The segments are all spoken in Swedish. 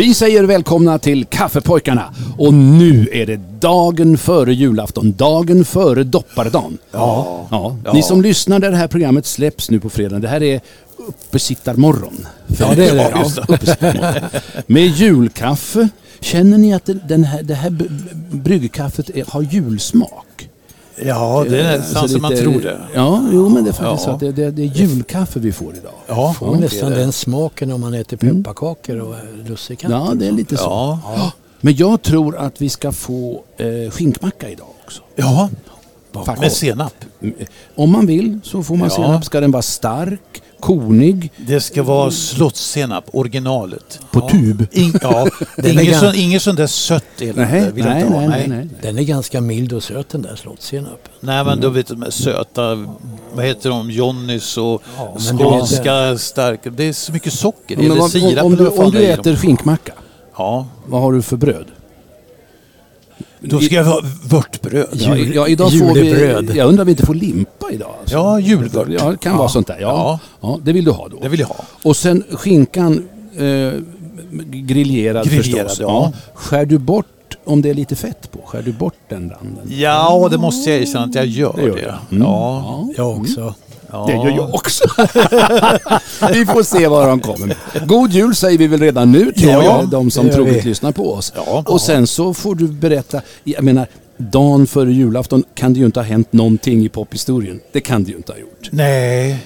Vi säger välkomna till Kaffepojkarna och nu är det dagen före julafton, dagen före dopparedagen. Ja. ja. Ni som lyssnar när det här programmet släpps nu på fredag, det här är uppesittarmorgon. Ja, det är det. Ja, uppesittarmorgon. Med julkaffe. Känner ni att det här, det här bryggkaffet har julsmak? Ja, det är nästan som man tror det. Ja, jo, men det är faktiskt ja. så. Det, det, det, är julkaffe vi får idag. Ja, får nästan den smaken om man äter mm. pepparkakor och lussekatter. Ja, det är lite så. Ja. ja. Men jag tror att vi ska få eh, skinkmacka idag också. Ja, Faktiskt. med senap. Om man vill så får man ja. senap. Ska den vara stark? Konig. Det ska vara slottssenap, originalet. På ja. tub? In, ja, inget, sån, inget sånt där sött elände nej, vill nej, nej, nej, nej, Den är ganska mild och söt den där slottssenapen. Nej men mm. då vet du de söta, vad heter de, Johnnys och ja, skånska starka. Det är så mycket socker. Men, eller sirap. Om, om, du, om du äter skinkmacka, ja. vad har du för bröd? Då ska jag ha vörtbröd. Ja, ja, idag får vi, jag undrar om vi inte får limpa idag? Alltså. Ja, julvört. Ja, det kan ja. vara sånt där. Ja. Ja. ja, det vill du ha då. Det vill jag ha. Och sen skinkan eh, grillerad, grillerad förstås. Ja. Skär du bort om det är lite fett på? Skär du bort den randen? Ja, det måste jag erkänna att jag gör. Det, gör det. Mm. Ja. Jag också. Ja. Det gör jag också. vi får se vad de kommer med. God jul säger vi väl redan nu till ja, de som troget lyssnar på oss. Ja. Och sen så får du berätta, jag menar, dagen före julafton kan det ju inte ha hänt någonting i pophistorien. Det kan det ju inte ha gjort. Nej,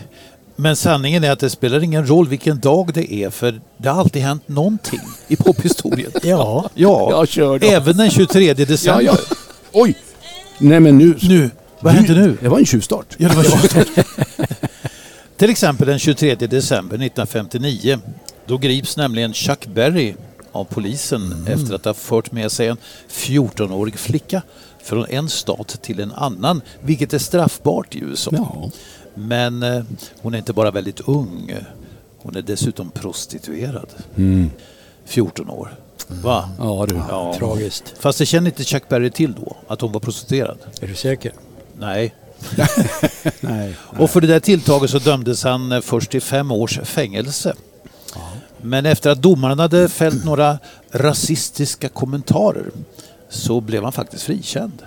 men sanningen är att det spelar ingen roll vilken dag det är för det har alltid hänt någonting i pophistorien. ja, ja. Jag kör då. även den 23 december. Ja, ja. Oj! Nej men nu... Nu, vad hände nu? Det var en tjuvstart. Ja, det var tjuvstart. Till exempel den 23 december 1959. Då grips nämligen Chuck Berry av polisen mm. efter att ha fört med sig en 14-årig flicka från en stat till en annan, vilket är straffbart i USA. Ja. Men eh, hon är inte bara väldigt ung, hon är dessutom prostituerad. Mm. 14 år. Va? Ja du, ja. tragiskt. Fast det känner inte Chuck Berry till då, att hon var prostituerad. Är du säker? Nej. nej, nej. Och för det där tilltaget så dömdes han eh, först till fem års fängelse. Men efter att domaren hade fällt några rasistiska kommentarer så blev han faktiskt frikänd.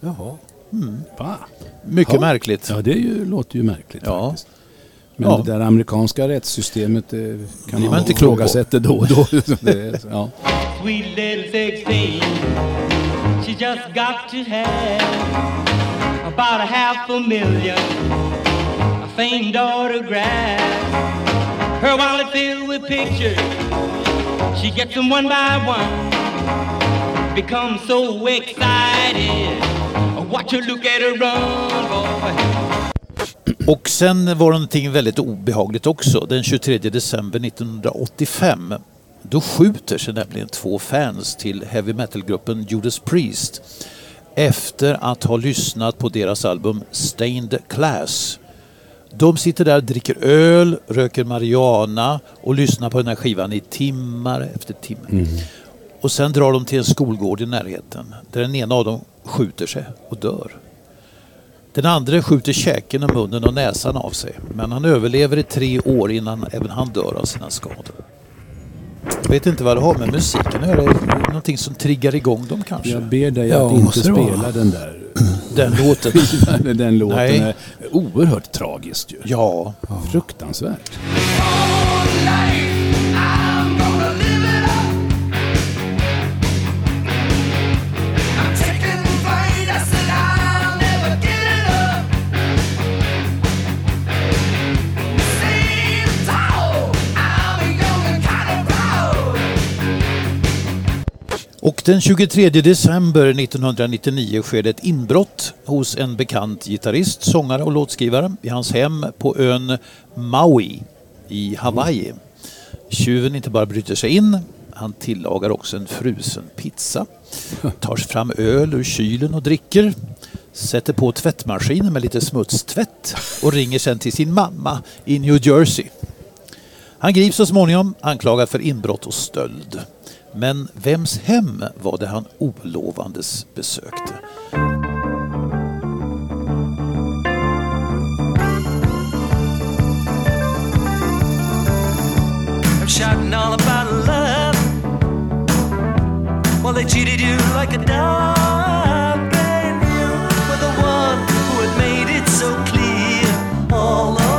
Jaha. Mm. Va? Mycket ja. märkligt. Ja, det ju, låter ju märkligt ja. faktiskt. Men ja. det där amerikanska rättssystemet det kan man inte ifrågasätta då och då. det, ja. Sweet little 16 She just got to have About a half a million A famed autographs. Her wallet filled with pictures. She gets them one by one. Becomes so excited. Watch her look at her run boy. Och sen var det någonting väldigt obehagligt också. Den 23 december 1985 då skjuter sig nämligen två fans till heavy metal-gruppen Judas Priest efter att ha lyssnat på deras album Stained Class. De sitter där, dricker öl, röker marijuana och lyssnar på den här skivan i timmar efter timmar. Mm. Och sen drar de till en skolgård i närheten där den ena av dem skjuter sig och dör. Den andra skjuter käken och munnen och näsan av sig men han överlever i tre år innan även han dör av sina skador. Jag vet inte vad det har med musiken att göra. Någonting som triggar igång dem kanske. Jag ber dig ja, att inte spela den där den låten. den låten Nej. är oerhört tragiskt ju. Ja. Fruktansvärt. Den 23 december 1999 sker ett inbrott hos en bekant gitarrist, sångare och låtskrivare i hans hem på ön Maui i Hawaii. Tjuven inte bara bryter sig in, han tillagar också en frusen pizza, tar fram öl ur kylen och dricker, sätter på tvättmaskinen med lite smutstvätt och ringer sen till sin mamma i New Jersey. Han grips så småningom anklagad för inbrott och stöld. Men vems hem var det han olovandes besökte? shouting all about love. Well, they cheated you like a dog, and you were the one who had made it so clear all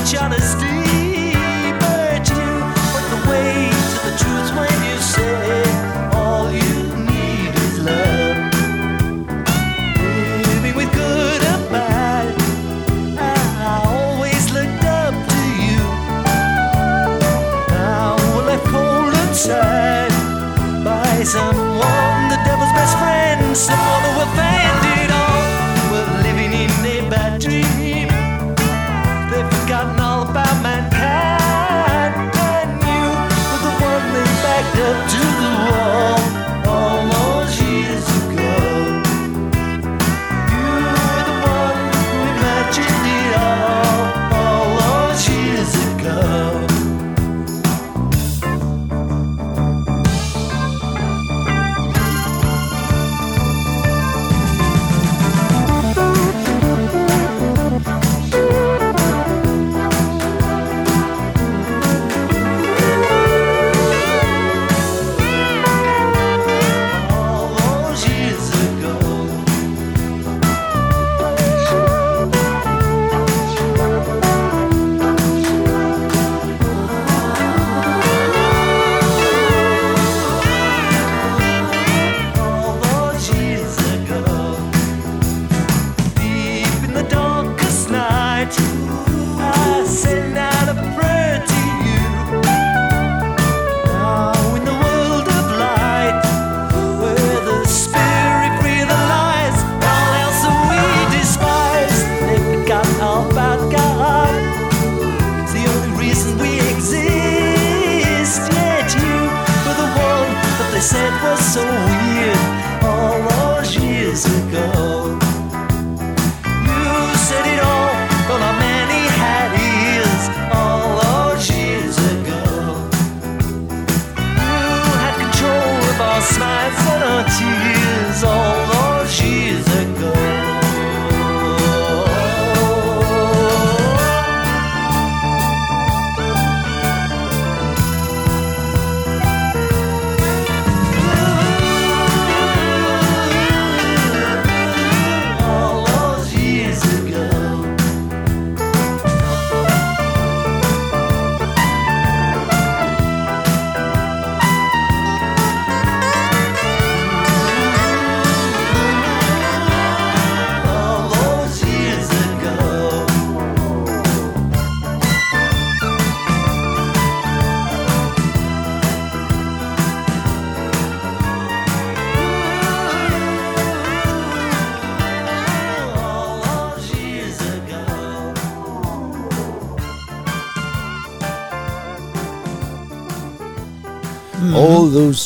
act with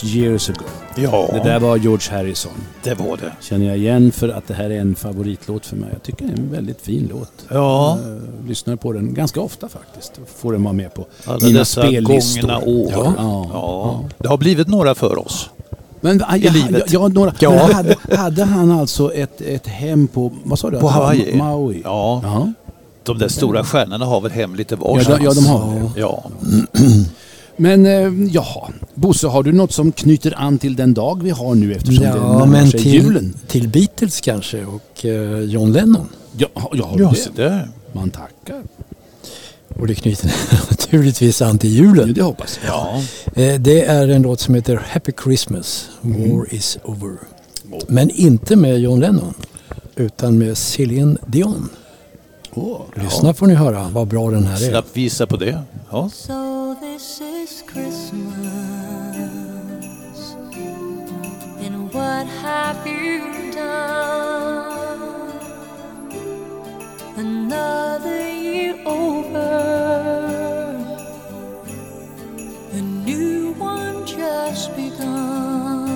years ago. Ja, Det där var George Harrison. det var det. Känner jag igen för att det här är en favoritlåt för mig. Jag tycker det är en väldigt fin låt. Ja. Jag lyssnar på den ganska ofta faktiskt. Får den vara med på Alla mina dessa spellistor. gångna år. Ja. Ja. Ja. Det har blivit några för oss. Men, ah, ja, livet. Ja, ja, några. Ja. Men hade, hade han alltså ett, ett hem på, vad sa du? På Hawaii. Maui? Ja. Ja. De där stora stjärnorna har väl hem lite Ja, varstans. de, ja, de har det. Ja. Men eh, jaha, Bosse har du något som knyter an till den dag vi har nu eftersom det Ja, närmar men sig till, julen? till Beatles kanske och eh, John Lennon. Ja, ja har du Ja, det? se där. Man tackar. Och det knyter naturligtvis an till Ja, julen. det hoppas jag. Ja. Eh, Det är en låt som heter Happy Christmas, War is over. Men inte med John Lennon, utan med Céline Dion. Oh, Lyssna ja. får ni höra vad bra den här är. Slapp visa på det. Ja. This is Christmas. And what have you done? Another year over. A new one just begun.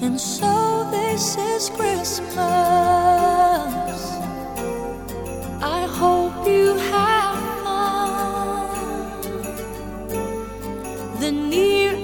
And so this is Christmas. I hope you have The near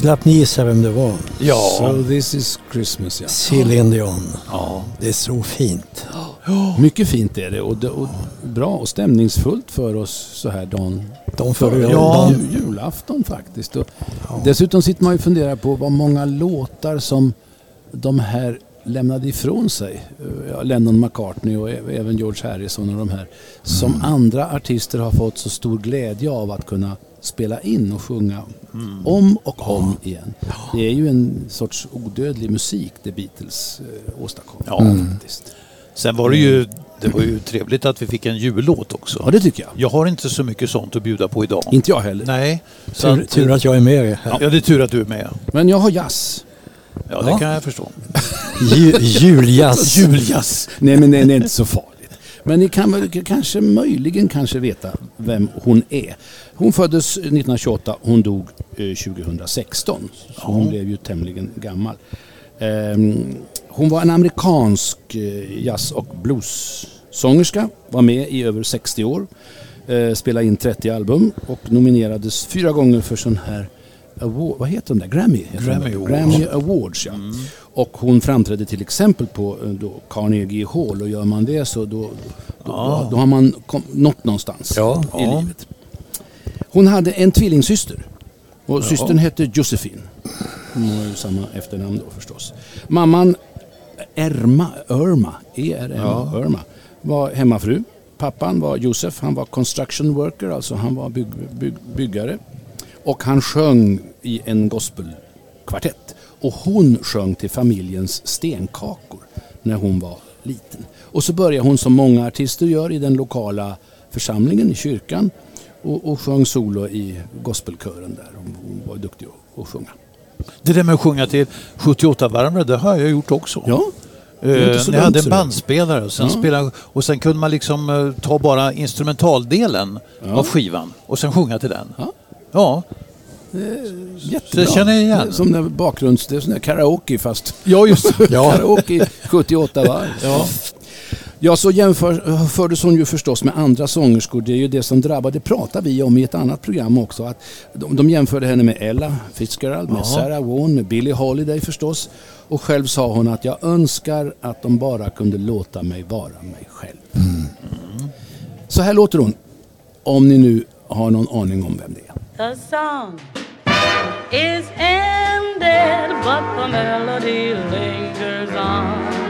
Slapp ni gissa vem det var? Ja. So this is Christmas ja. Céline Dion. Ja. Det är så fint. Mycket fint är det och, det och, bra och stämningsfullt för oss så här dagen dagen före ja. julafton faktiskt. Och ja. Dessutom sitter man ju och funderar på vad många låtar som de här lämnade ifrån sig. Lennon McCartney och även George Harrison och de här. Som mm. andra artister har fått så stor glädje av att kunna spela in och sjunga mm. om och om igen. Det är ju en sorts odödlig musik det Beatles eh, åstadkom. Ja, mm. faktiskt. Sen var det ju det var ju trevligt att vi fick en jullåt också. Ja, det tycker jag. Jag har inte så mycket sånt att bjuda på idag. Inte jag heller. Nej. Tur, att, tur att jag är med här. Ja, det är tur att du är med. Men jag har jazz. Ja, det ja. kan jag förstå. Ju, juljazz. juljazz. Nej, men det är inte så farligt. Men ni kan väl kanske möjligen kanske veta vem hon är. Hon föddes 1928, hon dog 2016. Så hon blev ju tämligen gammal. Ehm, hon var en amerikansk jazz och bluessångerska, var med i över 60 år, spelade in 30 album och nominerades fyra gånger för sån här Award, vad heter de där? Grammy? Grammy, Awards. Grammy Awards ja. Mm. Och hon framträdde till exempel på eh, då Carnegie Hall och gör man det så då, då, ja. då, då har man kom, nått någonstans ja. i ja. livet. Hon hade en tvillingsyster och ja. systern hette Josefin. Hon har ju samma efternamn då förstås. Mamman Erma, Irma, E-R-M, ja. Irma, var hemmafru. Pappan var Josef, han var construction worker, alltså han var bygg, bygg, byggare. Och han sjöng i en gospelkvartett. Och hon sjöng till familjens stenkakor när hon var liten. Och så började hon som många artister gör i den lokala församlingen i kyrkan och, och sjöng solo i gospelkören där. Hon var duktig att sjunga. Det där med att sjunga till 78-varvare, det har jag gjort också. Ja. Uh, ni hade en bandspelare och sen, ja. spelade, och sen kunde man liksom uh, ta bara instrumentaldelen ja. av skivan och sen sjunga till den. Ja. Ja. Jättebra. Det känner jag igen. Som när bakgrunds... Det är sån där karaoke fast... Ja, just ja. Karaoke 78 varv. Ja. Ja, så jämfördes hon ju förstås med andra sångerskor. Det är ju det som drabbar. Det pratar vi om i ett annat program också. Att de, de jämförde henne med Ella Fitzgerald, med Sarah Vaughan, med Billie Holiday förstås. Och själv sa hon att jag önskar att de bara kunde låta mig vara mig själv. Mm. Så här låter hon. Om ni nu har någon aning om vem det är. The song is ended but the melody lingers on.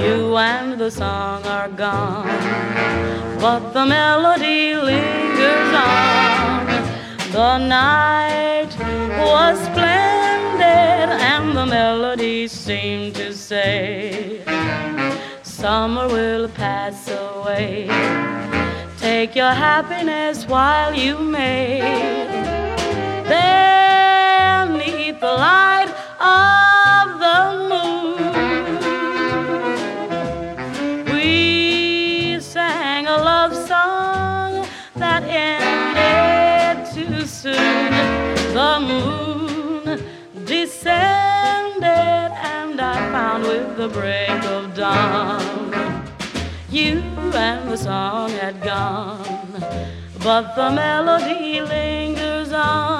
You and the song are gone but the melody lingers on. The night was splendid and the melody seemed to say Summer will pass away Take your happiness while you may. Beneath the light of soon. The moon descended, and I found with the break of dawn you and the song had gone, but the melody lingers on.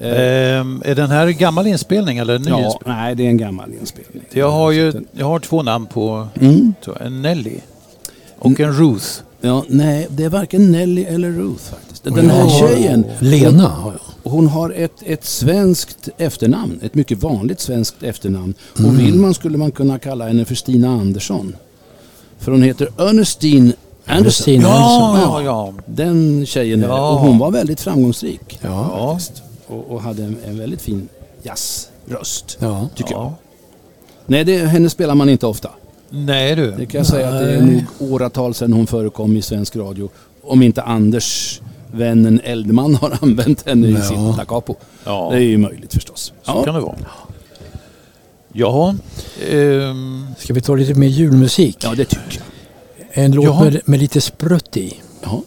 Ehm, är den här gammal inspelning eller ny ja, inspelning? Nej, det är en gammal inspelning. Jag har ju jag har två namn på mm. en Nelly och en Ruth. Ja, nej, det är varken Nelly eller Ruth faktiskt. Den här tjejen, Lena har jag. hon har ett, ett svenskt efternamn. Ett mycket vanligt svenskt efternamn. Mm. Och vill man skulle man kunna kalla henne för Stina Andersson. För hon heter Ernestine. Ernestine Ja, Andersson. ja, ja. Den tjejen. Ja. Och hon var väldigt framgångsrik. Ja. faktiskt. Och, och hade en, en väldigt fin jazzröst. Ja. Tycker jag. Ja. Nej, det, henne spelar man inte ofta. Nej du. Det kan jag säga att det är nog åratal sedan hon förekom i svensk radio. Om inte Anders, vännen Eldman, har använt henne i Ja. sitt Da Capo. Ja. Det är ju möjligt förstås. Så kan det vara. Ja, ehm, Ska vi ta lite mer julmusik? Ja, det tycker jag. En låt Jaha. med, med lite sprutt i. Ja.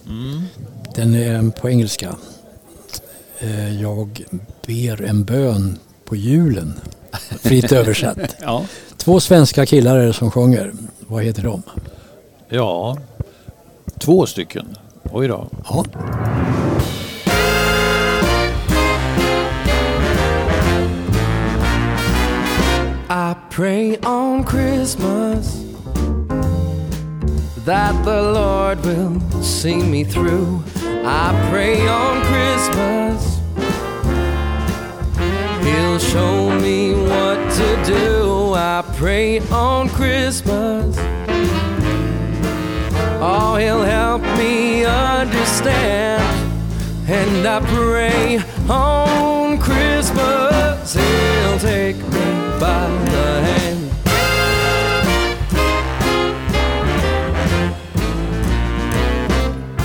Den är på engelska. Eh, Jag ber en bön på julen. Fritt översatt. Ja. Två svenska killar är det som sjunger. Vad heter de? ja. Två stycken. Oj då. Ja. I pray on Christmas that the Lord will see me through. I pray on Christmas He'll show me what to do. I pray on Christmas. Oh, He'll help me understand. And I pray on Christmas He'll take me by the hand.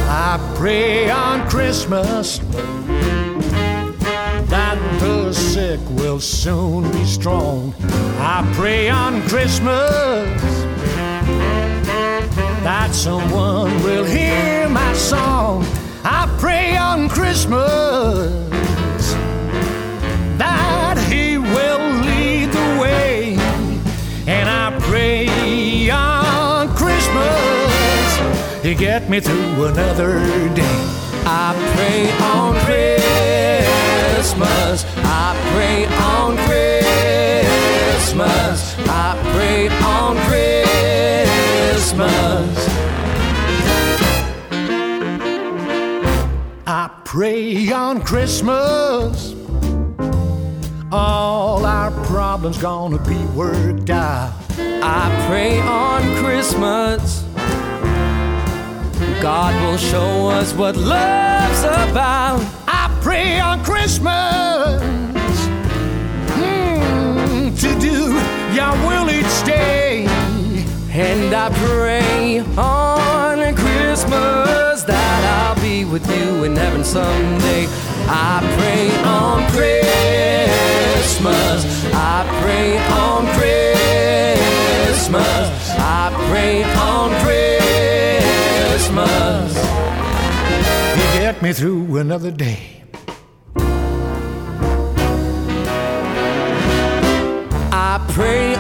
I pray on Christmas will soon be strong. I pray on Christmas that someone will hear my song. I pray on Christmas that He will lead the way. And I pray on Christmas to get me through another day. I pray on Christmas. I pray on Christmas. I pray on Christmas. I pray on Christmas. All our problems gonna be worked out. I pray on Christmas. God will show us what love's about. I on Christmas mm, to do your will each day. And I pray on Christmas that I'll be with you in heaven someday. I pray on Christmas. I pray on Christmas. I pray on Christmas. You get me through another day. Pray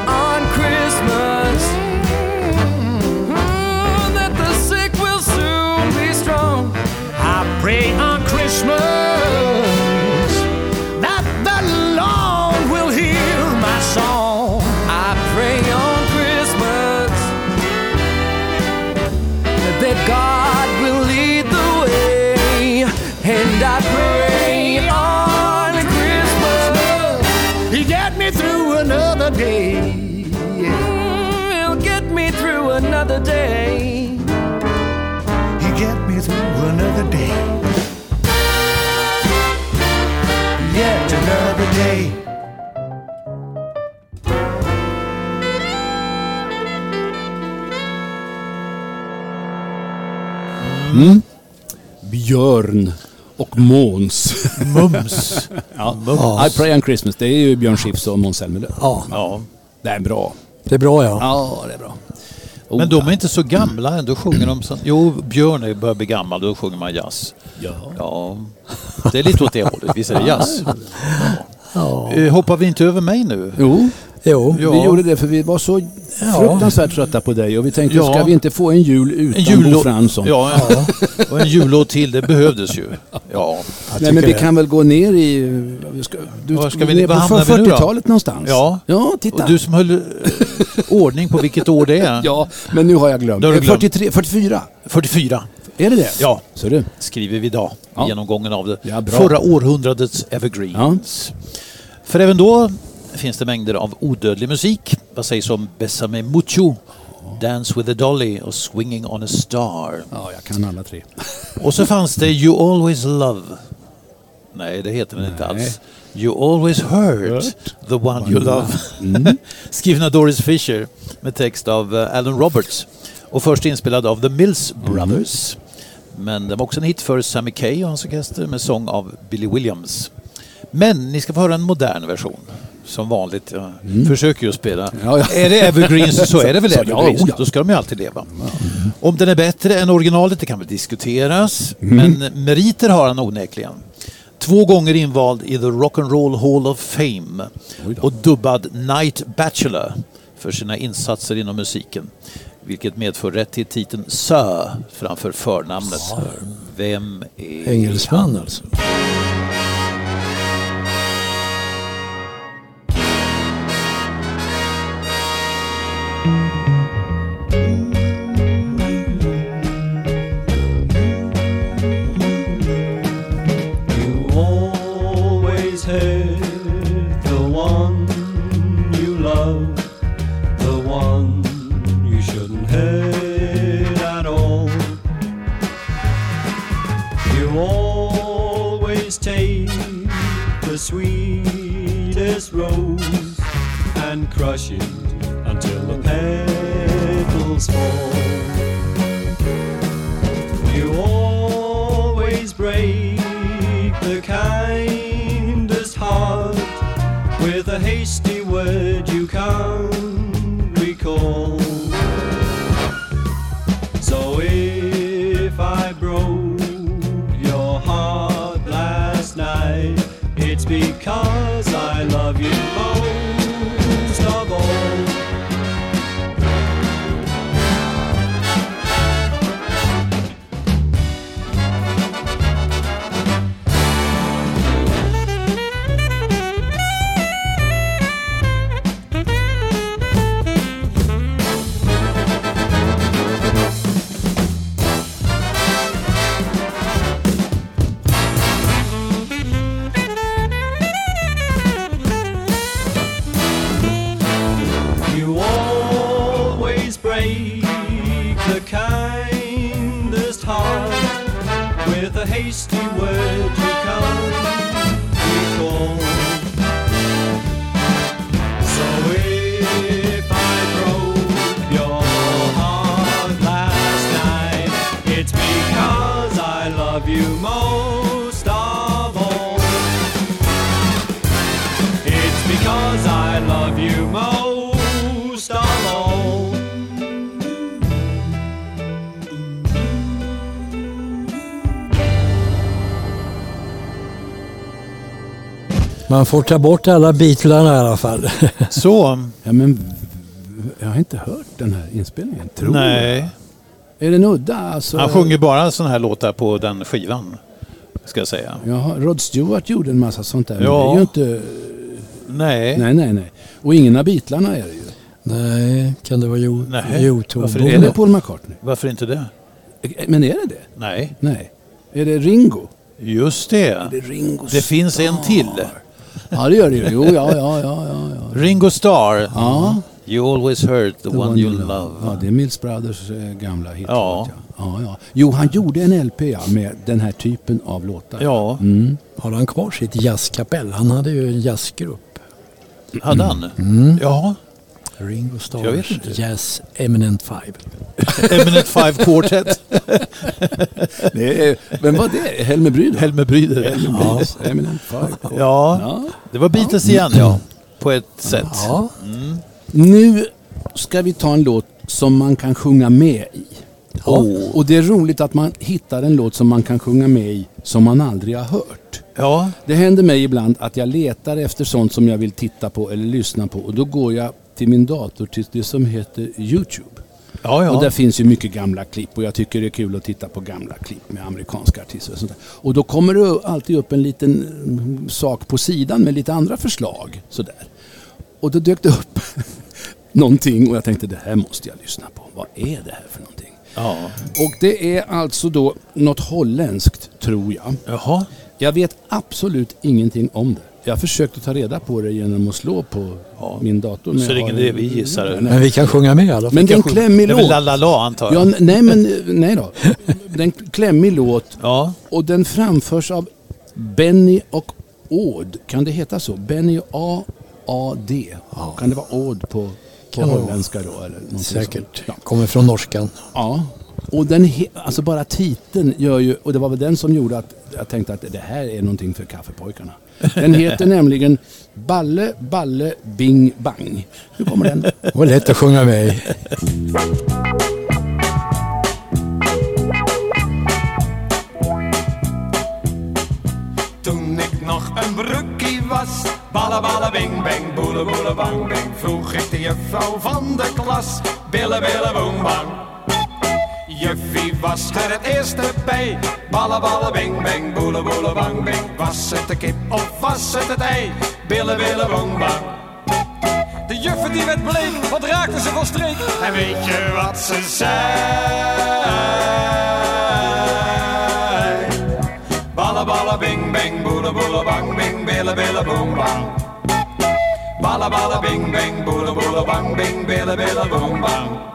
Björn och Måns. Mums. ja. I pray on Christmas, det är ju Björn Skifs och Måns Zelmerlöw. Ja, Ja. Det är bra. det är bra ja. Ja, det är bra. Oh, Men de är inte så gamla ändå sjunger de så. Jo, Björn är börjar bli gammal, då sjunger man jazz. Ja. Ja, det är lite åt det hållet. Visst är det jazz? ja. Eh, Hoppar vi inte över mig nu? Jo, Jo, Ja. vi gjorde det för vi var så fruktansvärt trötta på dig och vi tänkte, Ja. ska vi inte få en jul utan En Bo. Fransson? Ja, och en jullåt till, det behövdes ju. Ja. Nej men vi det. kan väl gå ner i... Ska, du Var ska vi- ner var på hamnar vi nu då? 40-talet någonstans. Ja. Ja, titta. Och du som höll eh, ordning på vilket år det är. Ja, men nu har jag glömt. Det har Eh, glömt. 43, 44. 44. Är det det? Ja, Så du. skriver vi idag. Ja. Genomgången av det Ja, förra århundradets evergreens. För även då finns det mängder av odödlig musik. Vad sägs om Bessame Mucho, Dance with a Dolly och Swinging on a Star? Ja, jag kan alla tre. Och så fanns det You Always Love. Nej, det heter den inte Nej. alls. You Always Hurt, The One You Love. Mm. Skriven av Doris Fisher med text av eh, Alan Roberts. Och först inspelad av The Mills Brothers. Men den var också en hit för Sammy Kaye och hans orkester med sång av Billy Williams. Men ni ska få höra en modern version. Som vanligt. Jag försöker ju spela. Mm. Ja, ja. Är det evergreens så är det väl Så, evergreens. ja. Då ska de ju alltid leva. Om den är bättre än originalet det kan väl diskuteras. Mm. Men meriter har han onekligen. Två gånger invald i The Rock'n'Roll Hall of Fame och dubbad Night Bachelor för sina insatser inom musiken. Vilket medför rätt till titeln Sir framför förnamnet. Vem är Engelsman alltså. With a Man får ta bort alla Beatlarna i alla fall. Så, Ja, men jag har inte hört den här inspelningen. Tror nej. jag. Är den udda? Alltså, Han sjunger bara sådana här låtar på den skivan. Ska jag säga. Jaha, Rod Stewart gjorde en massa sånt där. Men Ja. det är ju inte... Nej. Nej, nej, nej. Och ingen av Beatlarna är det ju. Nej, kan det vara jo, Nej, Youtube? varför Är Är det? Paul McCartney? Varför inte det? Men är det det? Nej. Nej. Är det Ringo? Just det. Det, Det finns en till. Ja, det gör det ju. Jo, ja, ja, ja, ja. Ringo Starr. Ja, You always hurt the, one, you love. Ja, det är Mills Brothers eh, gamla hit. Ja. Ja. Ja. Jo, han gjorde en LP ja, med den här typen av låtar. Ja, Mm. Har han kvar sitt jazzkapell? Han hade ju en jazzgrupp. hade han? Mm. Ja. Ringo Starrs. Jazz Eminent Five. Eminent Five Quartet. Det är, vem var det? Helmer Bryd? Helmer Bryder. Ja. Eminent Five. Ja, Ja. det var Beatles igen ja. På ett sätt. Ja, Nu ska vi ta en låt som man kan sjunga med i. Och, och det är roligt att man hittar en låt som man kan sjunga med i som man aldrig har hört. Ja, Det händer mig ibland att jag letar efter sånt som jag vill titta på eller lyssna på och då går jag till min dator till det som heter Youtube. Ja, ja. Och där finns ju mycket gamla klipp och jag tycker det är kul att titta på gamla klipp med amerikanska artister och sånt där. Och då kommer det alltid upp en liten mm, sak på sidan med lite andra förslag. Sådär. Och då dök det upp någonting och jag tänkte det här måste jag lyssna på. Vad är det här för någonting? Ja. Och det är alltså då något holländskt, tror jag. Jaha. Jag vet absolut ingenting om det. Jag försökte ta reda på det genom att slå på min dator. men Så det är ingen idé vi gissar. Nej. Men vi kan sjunga med i alla fall. Men det är en klämmig Det är väl låt. La La antar jag? Ja, nej men nej då. Det är en klämmig låt Ja. och den framförs av Benny och Aud. Kan det heta så? Benny A A D. Kan det vara Aud på, på Kan holländska då? Eller Säkert. Ja. Kommer från norskan. Ja, och den, alltså bara titeln gör ju, och det var väl den som gjorde att jag tänkte att det här är någonting för kaffepojkarna. Den heter nämligen Balle, Balle, Bing, Bang. Hur kommer den? Det var lätt att sjunga med i. Toen ik nog een broekie was, ballen ballen bing bang, boele boele bang bang, vroeg ik de juffrouw van de klas, billen billen boem bang. Juffie was er het eerste bij, ballen ballen bing bang, boele boele bang bang, was het de kip of was het het ei, billen billen boem bang. De juffer die werd bleek, wat raakte ze van streek? En weet je wat ze zei? Ballen, ballen, bing, bang, boele, boele, bang, bing, billen, billen, boem, bang. Ballen, ballen, bing, bang, boele, boele, bang, bing, billen, billen, boem, bang.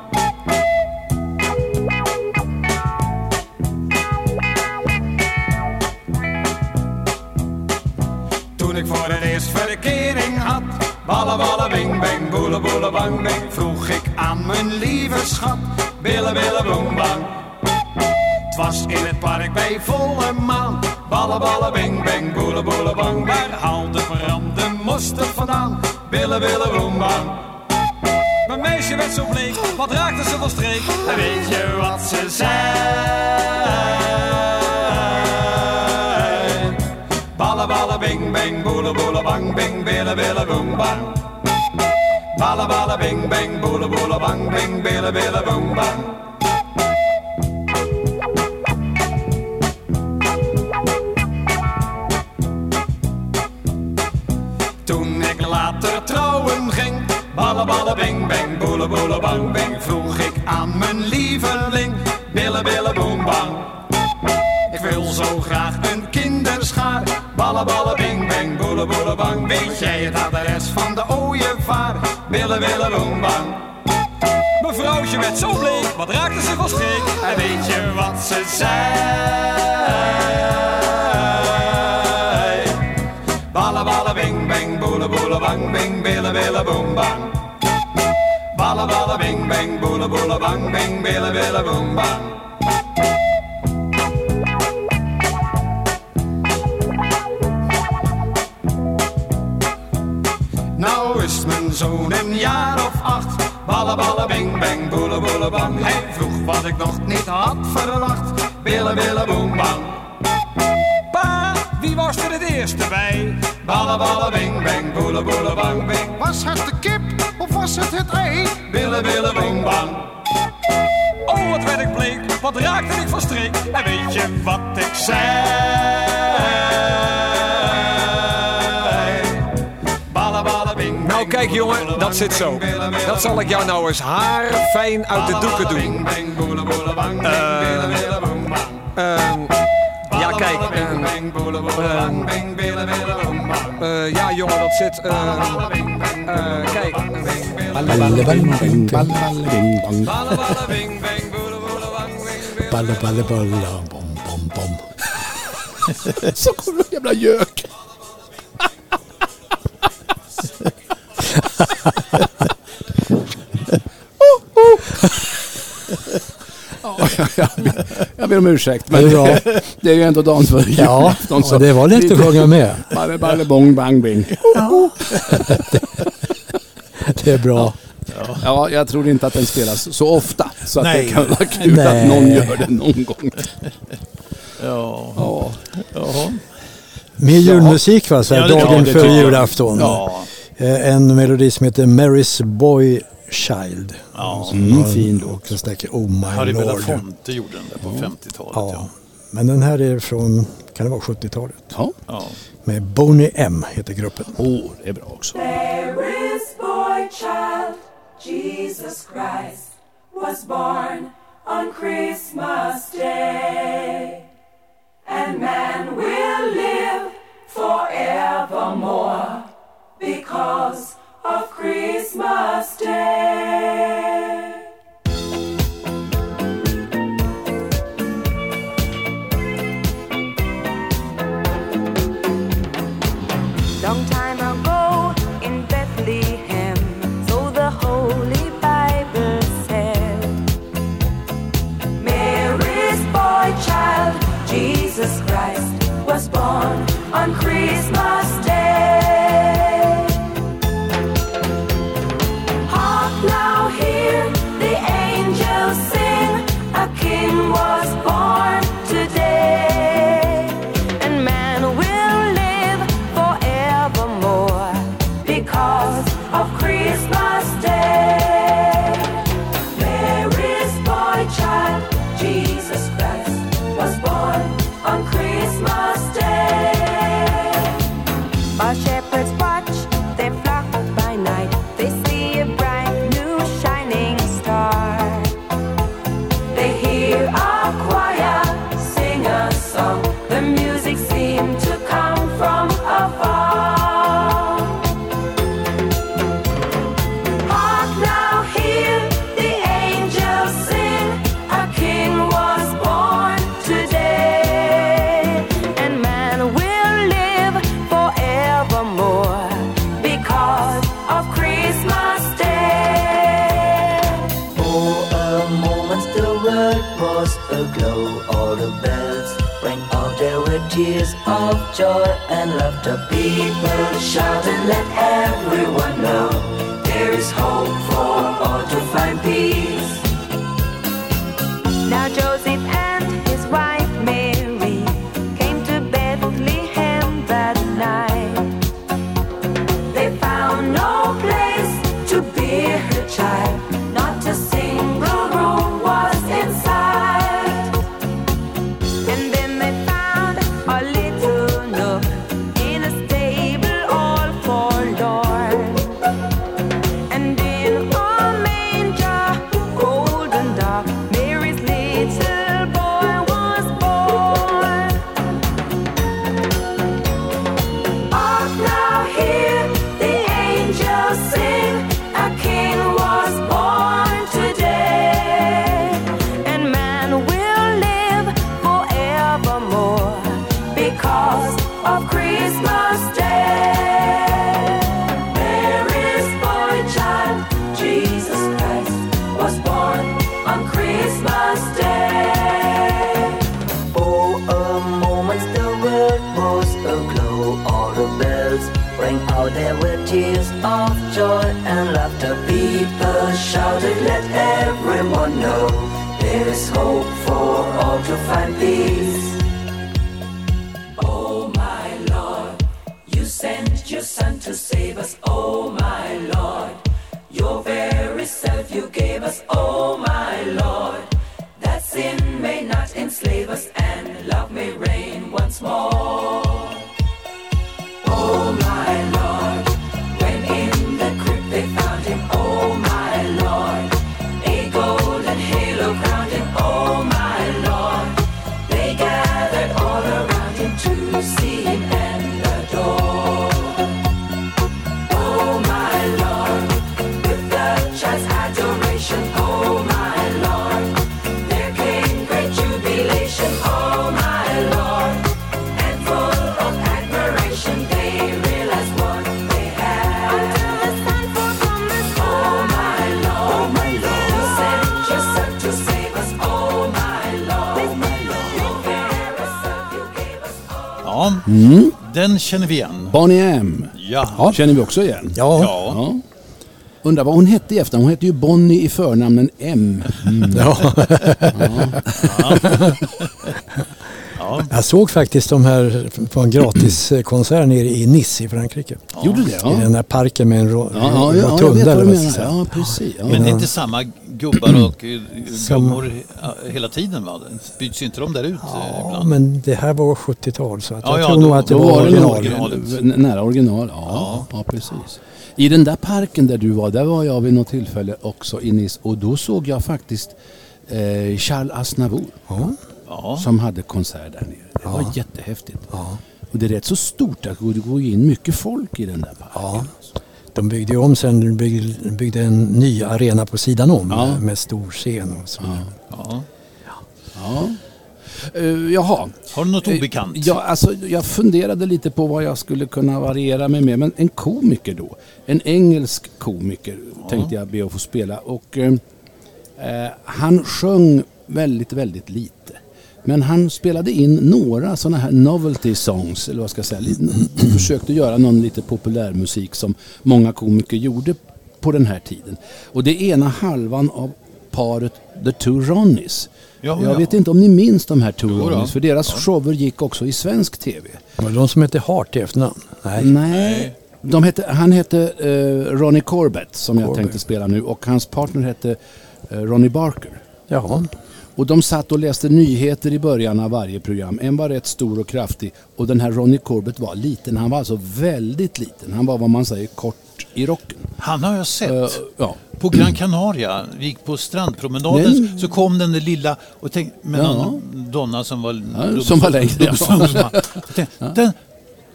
Toen ik voor het eerst verkering had, ballen, ballen, bing, bang, boele, boele, bang, bang, vroeg ik aan mijn lieve schat, billen, billen, bang. Het was in het park bij volle maan. Ballen, ballen, bing, bang, boele, boele, bang. Waar haalde veranderde mosterd vandaan? Billen, billen, boem, bang. Mijn meisje werd zo bleek, wat raakte ze van streek? En weet je wat ze zei? Bing, bang, boele, boele, bang, bing, billen, billen, boem, bang. Ballen, ballen, bing, bang, boele, boele, bang, bing, billen, billen, boem, bang. Toen ik later trouwen ging, ballen ballen bing bang, boele boele bang bing, vroeg ik aan mijn lieveling, billen billen boem bang. Ik wil zo graag een kinderschaar, ballen ballen bang. Mevrouwtje werd zo bleek, wat raakte ze van streek? En weet je wat ze zei? Ballen, ballen, bing, bang, boele, boele, bang, bing, billen, billen, boem, bang. Ballen, ballen, bing, bang, boele, boele, bang, bing, billen, billen, boem, bang. Jaar of acht. Ballen, ballen, bing, bang, boele, boele, bang. Hij vroeg wat ik nog niet had verwacht. Billen, billen, boem, bang. Pa, wie was er het eerste bij? Ballen, ballen, bing, bang, boele, boele, bang, bing. Was het de kip of was het het ei? Billen, billen, boem, bang. Oh, wat werd ik bleek, wat raakte ik van streek? En weet je wat ik zei? Kijk jongen, dat zit zo. Dat zal ik jou nou eens haar fijn uit de doeken doen. Uh, ja, kijk. Ehm, eh, ja, jongen, dat zit. Eh, kijk. Palle, palle, palle, pom, pom, pom. Ber- om ursäkt, men Det det är ju ändå dagen före Ja, och det var lätt att sjunga med. Balle, balle, bong, bang, bing. Det är bra. Ja, jag tror inte att den spelas så ofta. Så att Nej. det kan vara kul Nej. att någon gör det någon gång. Ja. Ja. Mer julmusik va, så här, Ja, dagen ja, före julafton. Ja. Eh, En melodi som heter Mary's Boy Child. Ja. Mm. Fin låt Den snackar Oh My Harry Lord. Harry Belafonte gjorde den där på ja. 50-talet. Ja. ja. Men den här är från, kan det vara 70-talet? Ja. ja. Med Boney M heter gruppen. Åh, oh, det är bra också. There is boy child, Jesus Christ was born on Christmas day. And man will live forevermore because of Christmas Day. Mm. den känner vi igen. Bonnie M. Ja. Ja, känner vi också igen. Ja. Ja. Undrar vad hon hette i efternamn. Hon hette ju Bonnie i förnamnen M. Mm. Ja. Jag såg faktiskt de här på en gratiskonsert nere i Nice i Frankrike. Ja. Gjorde du det? Ja. I den där parken med en rotunda. Ja, ja, ja. Ja, precis. Ja. Men det är inte samma gubbar och eh, gummor hela tiden va? Byts inte de där ut ja, eh, ibland? men det här var 70-tal så att jag tror då, nog att det var, var original. Nära original, ja. ja precis. I den där parken där du var, där var jag vid något tillfälle också i Nice och då såg jag faktiskt eh, Charles Aznavour. Ja. Som hade konsert där nere. Det Ja. var jättehäftigt. Ja. Och det är rätt så stort att det går in mycket folk i den där parken. Ja. De byggde ju om sen, de byggde, byggde en ny arena på sidan om Ja. med stor scen och så. Ja. Ja. Uh, jaha. Har du något Eh, obekant? Ja, alltså, jag funderade lite på vad jag skulle kunna variera mig med. Men en komiker då. En engelsk komiker tänkte jag be att få spela. Och eh, han sjöng väldigt, väldigt lite. Men han spelade in några sådana här novelty songs, eller vad ska jag säga. Försökte göra någon lite populärmusik som många komiker gjorde på den här tiden. Och det ena halvan av paret The Two Ronnies. Ja, jag ja. vet inte om ni minns de här Two Jo. Ronnies, för deras shower gick också i svensk TV. Var det de som hette Hart i efternamn? Nej. Nej. De hette, han hette eh, Ronnie Corbett som jag Corbett. tänkte spela nu och hans partner hette eh, Ronnie Barker. Jaha. Och de satt och läste nyheter i början av varje program. En var rätt stor och kraftig och den här Ronnie Corbett var liten. Han var alltså väldigt liten. Han var vad man säger kort i rocken. Han har jag sett. Eh, ja. På Gran Canaria, vi gick på strandpromenaden Den- så kom den där lilla och tänkte, med Ja. någon donna som var... Ja, som var längre, ja. tänkte, den,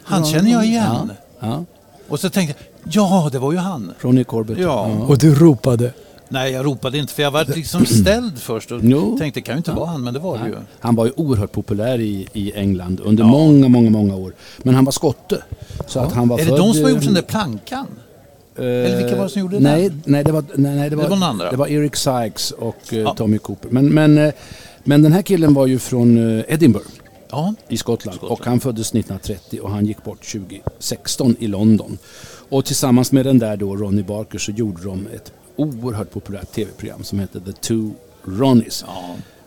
han känner jag igen. Ja. Och så tänkte jag, ja det var ju han. Ronnie Corbett. Ja. Och du ropade? Nej jag ropade inte för jag var liksom ställd först och Jo. tänkte kan ju inte vara han men det var det ju. Han var ju oerhört populär i, i England under många, många, många år. Men han var skotte. Så att han var Är det de som har eh, gjort den där plankan? Eller vilka var det som gjorde nej, den? Nej, det var, nej, det var, Det var andra. Det var Eric Sykes och eh, Ja. Tommy Cooper. Men, men, eh, men den här killen var ju från eh, Edinburgh Ja. i Skottland. Och han föddes 1930 och han gick bort 2016 i London. Och tillsammans med den där då, Ronnie Barker, så gjorde de ett oerhört populärt tv-program som hette The Two Ronnies.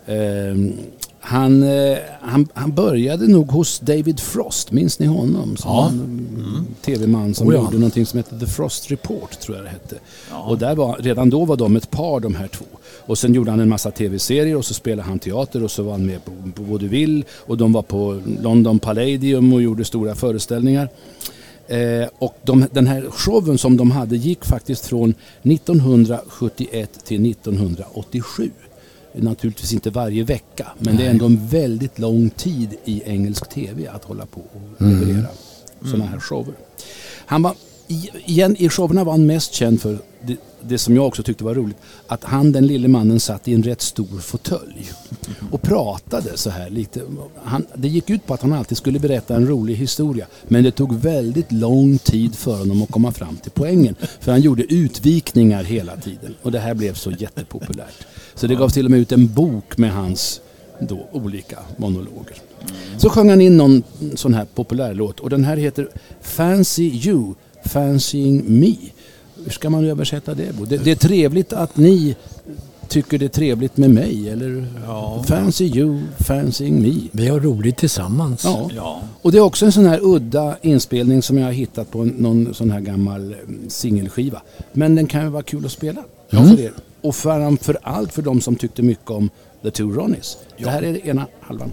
Ehm, han, eh, han, han började nog hos David Frost, minns ni honom? Som Ja. en tv-man som Oh ja. gjorde någonting som hette The Frost Report, tror jag det hette. Och där var, redan då var de ett par de här två. Och sen gjorde han en massa tv-serier och så spelade han teater och så var han med på, på Vaudeville och de var på London Palladium och gjorde stora föreställningar. Eh, och de, den här showen som de hade gick faktiskt från 1971 till 1987. Naturligtvis inte varje vecka, men det är ändå en väldigt lång tid i engelsk tv att hålla på och leverera sådana här shower. Han var, igen, I showerna var han mest känd för det, det som jag också tyckte var roligt, att han den lille mannen satt i en rätt stor fåtölj och pratade så här lite. Han, det gick ut på att han alltid skulle berätta en rolig historia, men det tog väldigt lång tid för honom att komma fram till poängen. För han gjorde utvikningar hela tiden och det här blev så jättepopulärt. Så det gavs till och med ut en bok med hans då olika monologer. Så sjöng han in någon sån här populär låt och den här heter Fancy You, Fancying Me. Hur ska man översätta det Bo? Det, det är trevligt att ni tycker det är trevligt med mig eller Fancy You, Fancying Me. Vi har roligt tillsammans. Ja. Ja. Och det är också en sån här udda inspelning som jag har hittat på någon sån här gammal eh, singelskiva. Men den kan ju vara kul att spela för er. Och framför allt för de som tyckte mycket om The Two Ronnies. Det här är det ena halvan.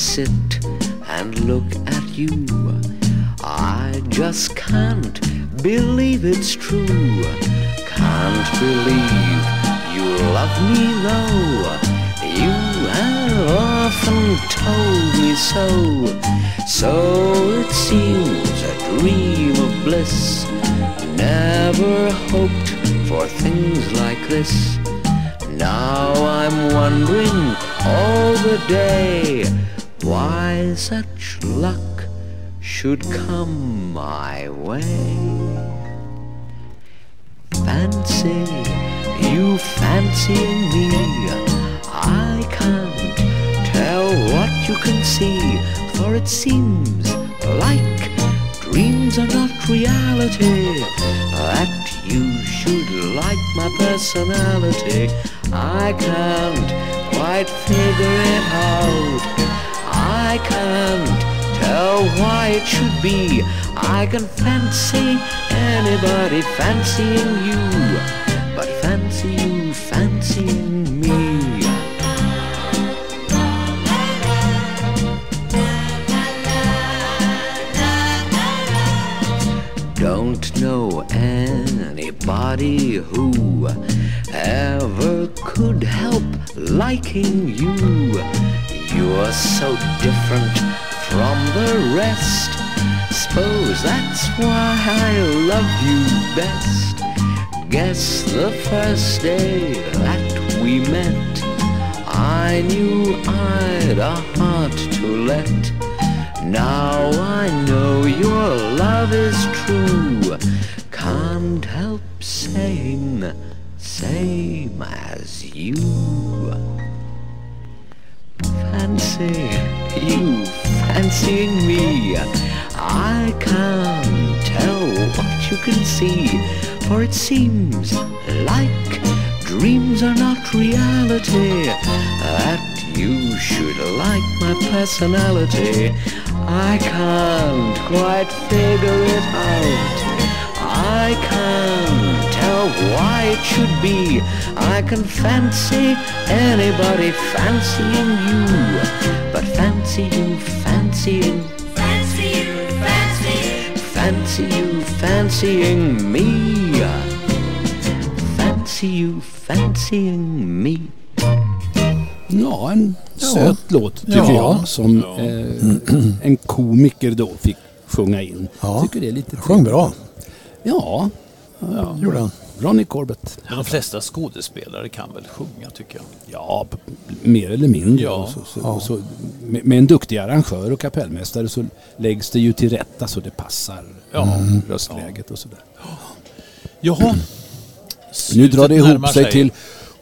Sit and look at you, I just can't believe it's true. Can't believe you love me though. You have often told me so. So it seems a dream of bliss. Never hoped for things like this. Now I'm wondering all the day why such luck should come my way. Fancy you fancying me. I can't tell what you can see, for it seems like dreams are not reality. That you should like my personality. I can't quite figure it out. I can't tell why it should be. I can fancy anybody fancying you, but fancy you fancying me. don't know anybody who ever could help liking you. You're so different from the rest. Suppose that's why I love you best. Guess the first day that we met, I knew I'd a heart to let. Now I know your love is true. Can't help saying same as you. Fancy you fancying me. I can't tell what you can see, for it seems like dreams are not reality. That you should like my personality. I can't quite figure it out. I can't tell why it should be. I can fancy anybody fancying you, but fancy you fancying. Fancy you fancying. Fancy you fancying me. Fancy you fancying me. Ja, en Ja. låt tycker Ja. jag. Som eh, en komiker då fick sjunga in. Ja. Tycker det är lite Sjöng bra. Ja, ja. Gjorde han. Ronnie Corbett. De flesta skådespelare kan väl sjunga tycker jag. Ja, mer eller mindre. Ja. Så, så, och så, med, med en duktig arrangör och kapellmästare så läggs det ju till rätta så det passar Ja. mm, röstläget och sådär. Jaha. Nu drar det ihop närmar sig till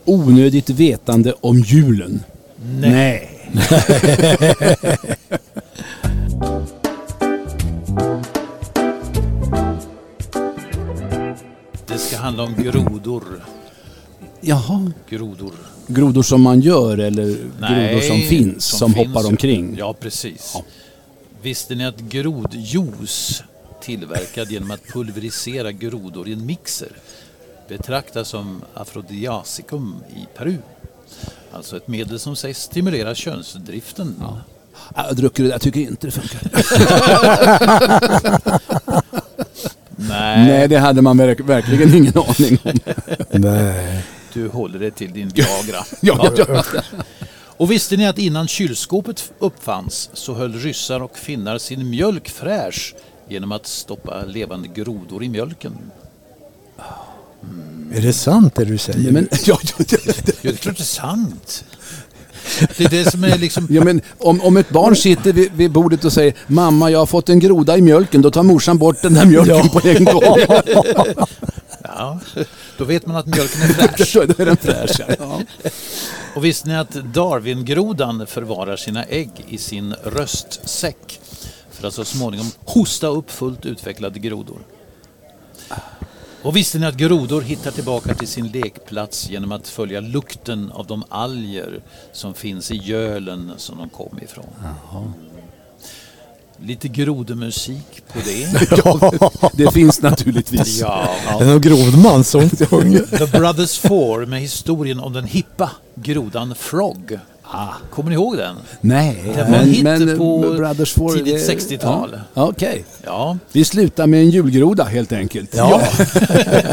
onödigt vetande om julen. Nej. Det ska handla om grodor. Jaha. Grodor. Grodor som man gör eller grodor som finns, som, finns hoppar ju. omkring? Ja, precis. Visste ni att grodjuice tillverkad genom att pulverisera grodor i en mixer betraktas som afrodisiakum i Peru? Alltså ett medel som sägs stimulera könsdriften. Jag har druckit det där, jag tycker inte det funkar. Nej. Nej, det hade man verk- verkligen ingen aning om. Nej. Du håller dig till din Viagra. Ja, ja, ja. Och visste ni att innan kylskåpet uppfanns så höll ryssar och finnar sin mjölk fräsch genom att stoppa levande grodor i mjölken? Är det sant det du säger? Men, ja, ja, ja, Ja, det är klart det är sant. Det är det som är liksom... ja, men om, om ett barn sitter vid, vid bordet och säger Mamma, jag har fått en groda i mjölken. Då tar morsan bort den där mjölken på en gång. Ja, då vet man att mjölken är fräsch. Då är den fräsch. Ja. Och visste ni att Darwingrodan förvarar sina ägg i sin röstsäck för att så småningom hosta upp fullt utvecklade grodor? Och visste ni att grodor hittar tillbaka till sin lekplats genom att följa lukten av de alger som finns i gölen som de kom ifrån? Lite grodemusik på det. Ja, det finns naturligtvis. Ja. Det någon grodman som sjunger? The Brothers Four med historien om den hippa grodan Frog. Kommer ni ihåg den? Nej, Det var en hit men på Brothers tidigt det- 60-tal. Ja, Okej. Ja. Vi slutar med en julgroda helt enkelt. Ja.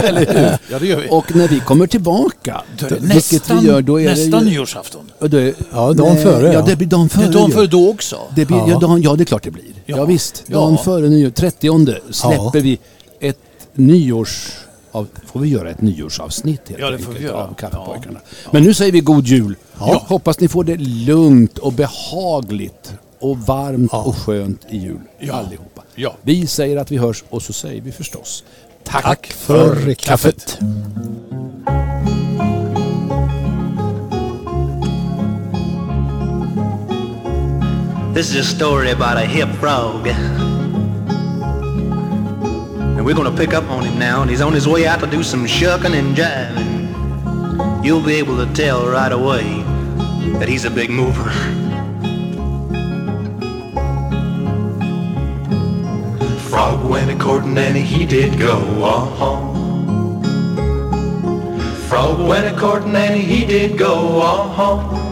Eller hur? Ja, det gör vi. Och när vi kommer tillbaka, Då är det vilket nästan, vi gör, då är nästan det ju... nyårsafton. Är, Ja, dagen före, Ja, ja. det blir dagen före. Det är dagen före då också. Det blir, ja. Ja. dagen, ja, det är klart det blir. Ja, Ja. visst. Ja. Dagen före nyår, 30 släpper Ja. vi ett nyårs... Av, får vi göra ett nyårsavsnitt helt Ja, det får enkelt vi göra. av Kaffepojkarna. Men nu säger vi god jul. Jag hoppas ni får det lugnt och behagligt och varmt och skönt i jul allihopa. Ja. Vi säger att vi hörs och så säger vi förstås tack, Tack för kaffet. This is a story about a hip frog. And we're gonna pick up on him now, and he's on his way out to do some shucking and jiving. You'll be able to tell right away that he's a big mover. Frog went a courting and he did go, uh-huh. Frog went a courting and he did go, uh-huh.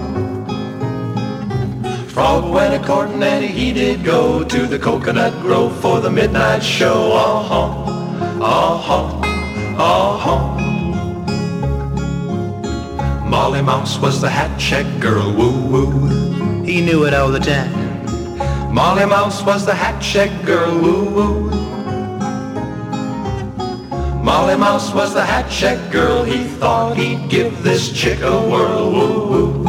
Frog went a courting and he did go to the coconut grove for the midnight show. Uh-huh, uh-huh, uh-huh. Molly Mouse was the hat check girl, woo-woo. He knew it all the time. Molly Mouse was the hat check girl, woo-woo. Molly Mouse was the hat check girl, he thought he'd give this chick a whirl, woo-woo,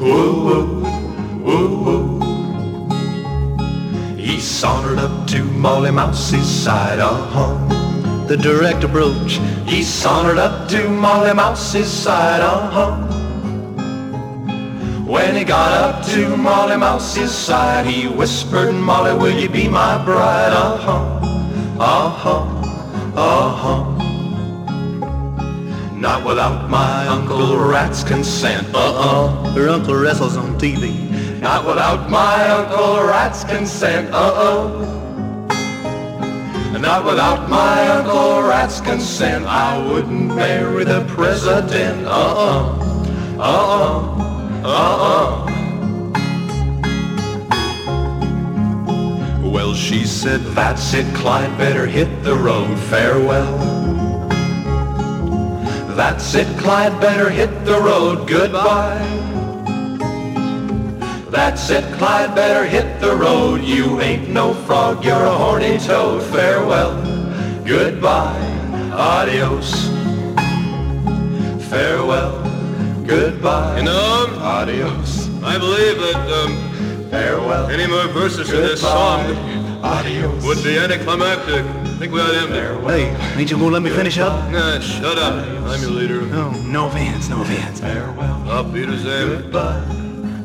woo-woo woo. He sauntered up to Molly Mouse's side, uh-huh. The direct approach. He sauntered up to Molly Mouse's side, uh-huh. When he got up to Molly Mouse's side, he whispered, Molly, will you be my bride? Uh-huh, uh-huh, uh-huh. Not without my Uncle Rat's consent, uh-uh. Her uncle wrestles on TV. Not without my Uncle Rat's consent, uh-uh. Not without my Uncle Rat's consent, I wouldn't marry the president, uh-uh, uh-uh, uh-uh. Well, she said, that's it, Clyde, better hit the road, farewell. That's it, Clyde, better hit the road, goodbye. That's it, Clyde, better hit the road. You ain't no frog, you're a horny toad. Farewell, goodbye, adios. Farewell, goodbye, You know, adios. I believe that um, Farewell, any more verses to this song adios. would be anticlimactic. I think we ought to end it. Hey, ain't you gonna let me finish up? Nah, shut up. I'm your leader. Oh, no offense, no offense. Auf Wiedersehen. Adios.